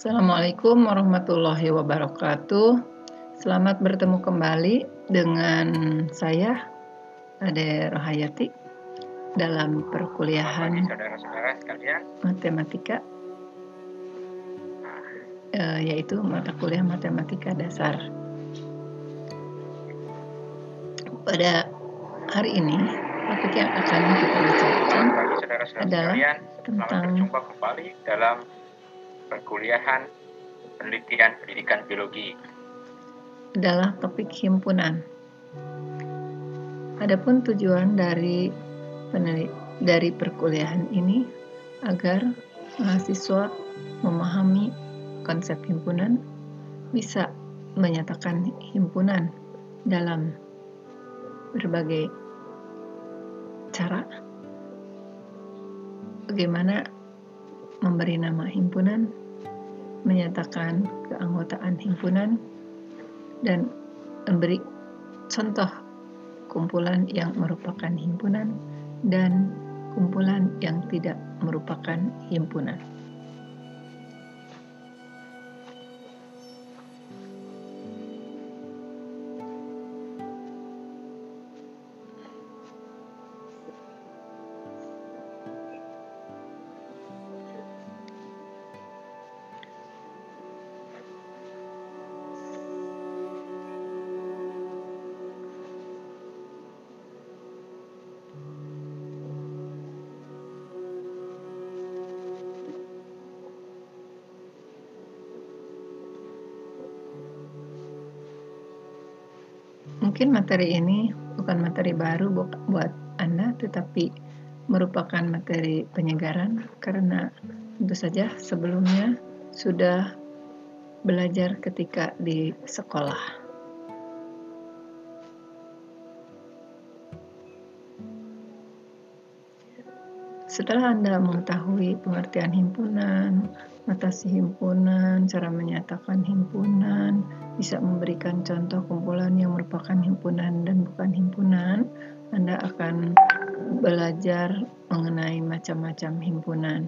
Assalamualaikum warahmatullahi wabarakatuh. Selamat bertemu kembali dengan saya, Ade Rohayati, dalam perkuliahan matematika, eh, yaitu mata kuliah matematika dasar. Pada hari ini, topik yang akan kita bicarakan adalah tentang- berjumpa kembali dalam perkuliahan penelitian pendidikan biologi. adalah topik himpunan. Adapun tujuan dari dari perkuliahan ini agar mahasiswa memahami konsep himpunan, bisa menyatakan himpunan dalam berbagai cara. Bagaimana memberi nama himpunan, menyatakan keanggotaan himpunan, dan memberi contoh kumpulan yang merupakan himpunan dan kumpulan yang tidak merupakan himpunan. Mungkin materi ini bukan materi baru bu- buat Anda, tetapi merupakan materi penyegaran karena tentu saja sebelumnya sudah belajar ketika di sekolah. Setelah Anda mengetahui pengertian himpunan, notasi himpunan, cara menyatakan himpunan, bisa memberikan contoh kumpulan yang merupakan himpunan dan bukan himpunan, Anda akan belajar mengenai macam-macam himpunan.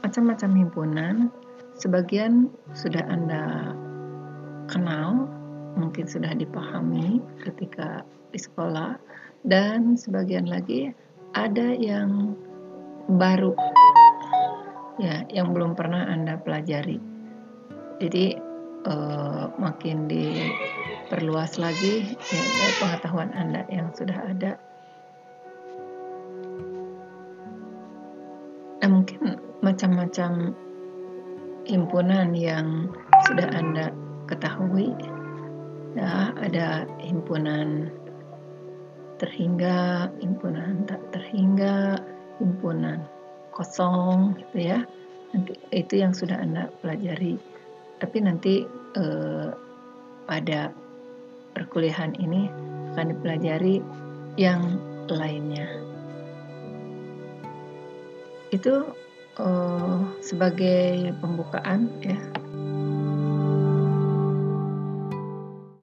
Macam-macam himpunan, sebagian sudah Anda kenal, mungkin sudah dipahami ketika di sekolah, dan sebagian lagi ada yang baru, ya, yang belum pernah Anda pelajari. Jadi eh, makin diperluas lagi ya, pengetahuan Anda yang sudah ada. Nah, mungkin macam-macam himpunan yang sudah Anda ketahui. Ya, ada himpunan terhingga, himpunan tak terhingga, himpunan kosong gitu ya. Nanti itu yang sudah Anda pelajari. Tapi nanti eh, pada perkuliahan ini akan dipelajari yang lainnya. Itu eh, sebagai pembukaan ya.